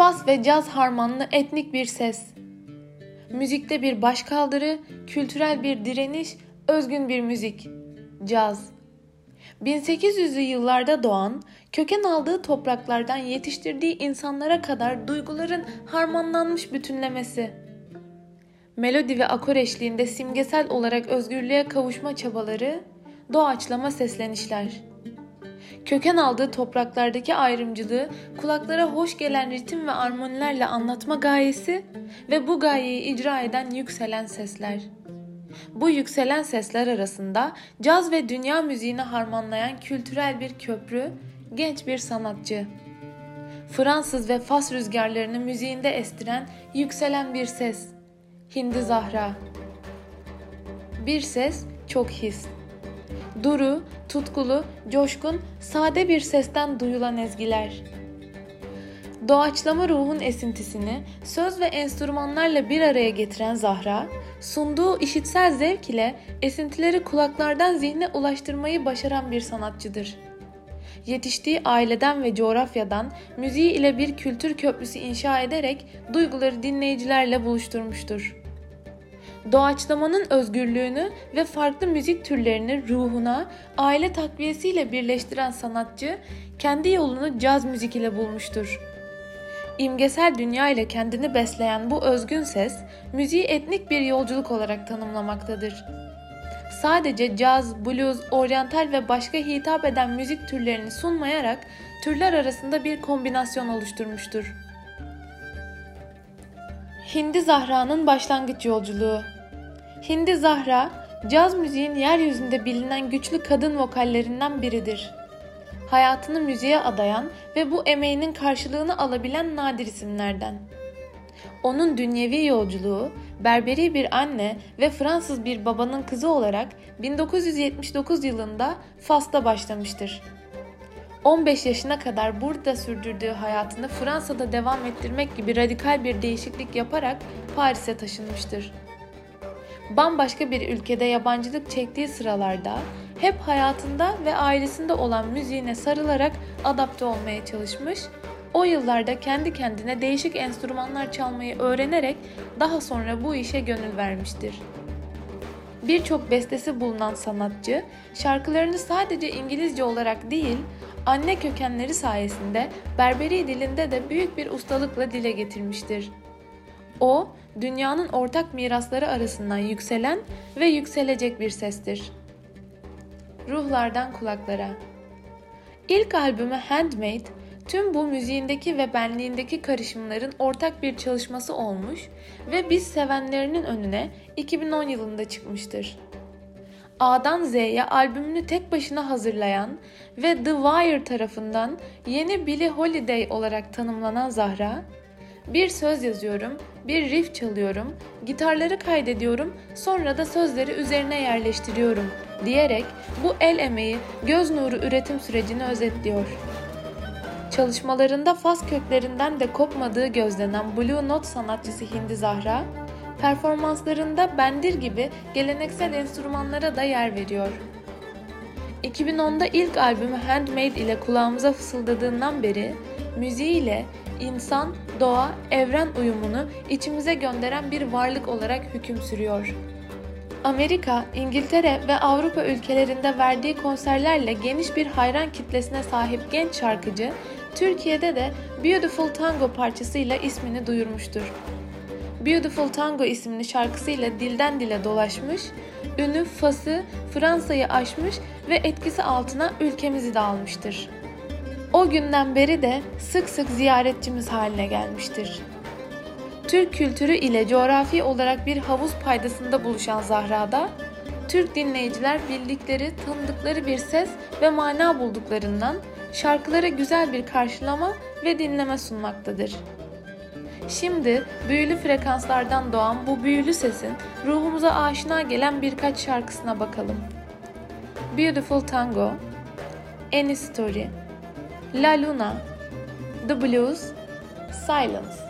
Fas ve caz harmanlı etnik bir ses. Müzikte bir başkaldırı, kültürel bir direniş, özgün bir müzik. Caz. 1800'lü yıllarda doğan, köken aldığı topraklardan yetiştirdiği insanlara kadar duyguların harmanlanmış bütünlemesi. Melodi ve akor eşliğinde simgesel olarak özgürlüğe kavuşma çabaları, doğaçlama seslenişler köken aldığı topraklardaki ayrımcılığı kulaklara hoş gelen ritim ve armonilerle anlatma gayesi ve bu gayeyi icra eden yükselen sesler. Bu yükselen sesler arasında caz ve dünya müziğini harmanlayan kültürel bir köprü, genç bir sanatçı. Fransız ve Fas rüzgarlarını müziğinde estiren yükselen bir ses. Hindi Zahra. Bir ses, çok his. Duru, tutkulu, coşkun, sade bir sesten duyulan ezgiler. Doğaçlama ruhun esintisini söz ve enstrümanlarla bir araya getiren Zahra, sunduğu işitsel zevk ile esintileri kulaklardan zihne ulaştırmayı başaran bir sanatçıdır. Yetiştiği aileden ve coğrafyadan müziği ile bir kültür köprüsü inşa ederek duyguları dinleyicilerle buluşturmuştur doğaçlamanın özgürlüğünü ve farklı müzik türlerini ruhuna, aile takviyesiyle birleştiren sanatçı kendi yolunu caz müzik ile bulmuştur. İmgesel dünya ile kendini besleyen bu özgün ses, müziği etnik bir yolculuk olarak tanımlamaktadır. Sadece caz, blues, oryantal ve başka hitap eden müzik türlerini sunmayarak türler arasında bir kombinasyon oluşturmuştur. Hindi Zahra'nın başlangıç yolculuğu Hindi Zahra, caz müziğin yeryüzünde bilinen güçlü kadın vokallerinden biridir. Hayatını müziğe adayan ve bu emeğinin karşılığını alabilen nadir isimlerden. Onun dünyevi yolculuğu, Berberi bir anne ve Fransız bir babanın kızı olarak 1979 yılında Fas'ta başlamıştır. 15 yaşına kadar burada sürdürdüğü hayatını Fransa'da devam ettirmek gibi radikal bir değişiklik yaparak Paris'e taşınmıştır. Bambaşka bir ülkede yabancılık çektiği sıralarda hep hayatında ve ailesinde olan müziğine sarılarak adapte olmaya çalışmış, o yıllarda kendi kendine değişik enstrümanlar çalmayı öğrenerek daha sonra bu işe gönül vermiştir. Birçok bestesi bulunan sanatçı, şarkılarını sadece İngilizce olarak değil, anne kökenleri sayesinde Berberi dilinde de büyük bir ustalıkla dile getirmiştir. O, dünyanın ortak mirasları arasından yükselen ve yükselecek bir sestir. Ruhlardan kulaklara. İlk albümü Handmade, tüm bu müziğindeki ve benliğindeki karışımların ortak bir çalışması olmuş ve biz sevenlerinin önüne 2010 yılında çıkmıştır. A'dan Z'ye albümünü tek başına hazırlayan ve The Wire tarafından yeni Billie Holiday olarak tanımlanan Zahra, bir söz yazıyorum, bir riff çalıyorum, gitarları kaydediyorum, sonra da sözleri üzerine yerleştiriyorum diyerek bu el emeği, göz nuru üretim sürecini özetliyor. Çalışmalarında Fas köklerinden de kopmadığı gözlenen Blue Note sanatçısı Hindi Zahra, performanslarında bendir gibi geleneksel enstrümanlara da yer veriyor. 2010'da ilk albümü Handmade ile kulağımıza fısıldadığından beri müziğiyle insan, doğa, evren uyumunu içimize gönderen bir varlık olarak hüküm sürüyor. Amerika, İngiltere ve Avrupa ülkelerinde verdiği konserlerle geniş bir hayran kitlesine sahip genç şarkıcı, Türkiye'de de Beautiful Tango parçasıyla ismini duyurmuştur. Beautiful Tango isimli şarkısıyla dilden dile dolaşmış, ünü Fas'ı, Fransa'yı aşmış ve etkisi altına ülkemizi de almıştır. O günden beri de sık sık ziyaretçimiz haline gelmiştir. Türk kültürü ile coğrafi olarak bir havuz paydasında buluşan Zahra'da, Türk dinleyiciler bildikleri, tanıdıkları bir ses ve mana bulduklarından şarkılara güzel bir karşılama ve dinleme sunmaktadır. Şimdi büyülü frekanslardan doğan bu büyülü sesin ruhumuza aşina gelen birkaç şarkısına bakalım. Beautiful Tango, Any Story, La Luna, The Blues, Silence.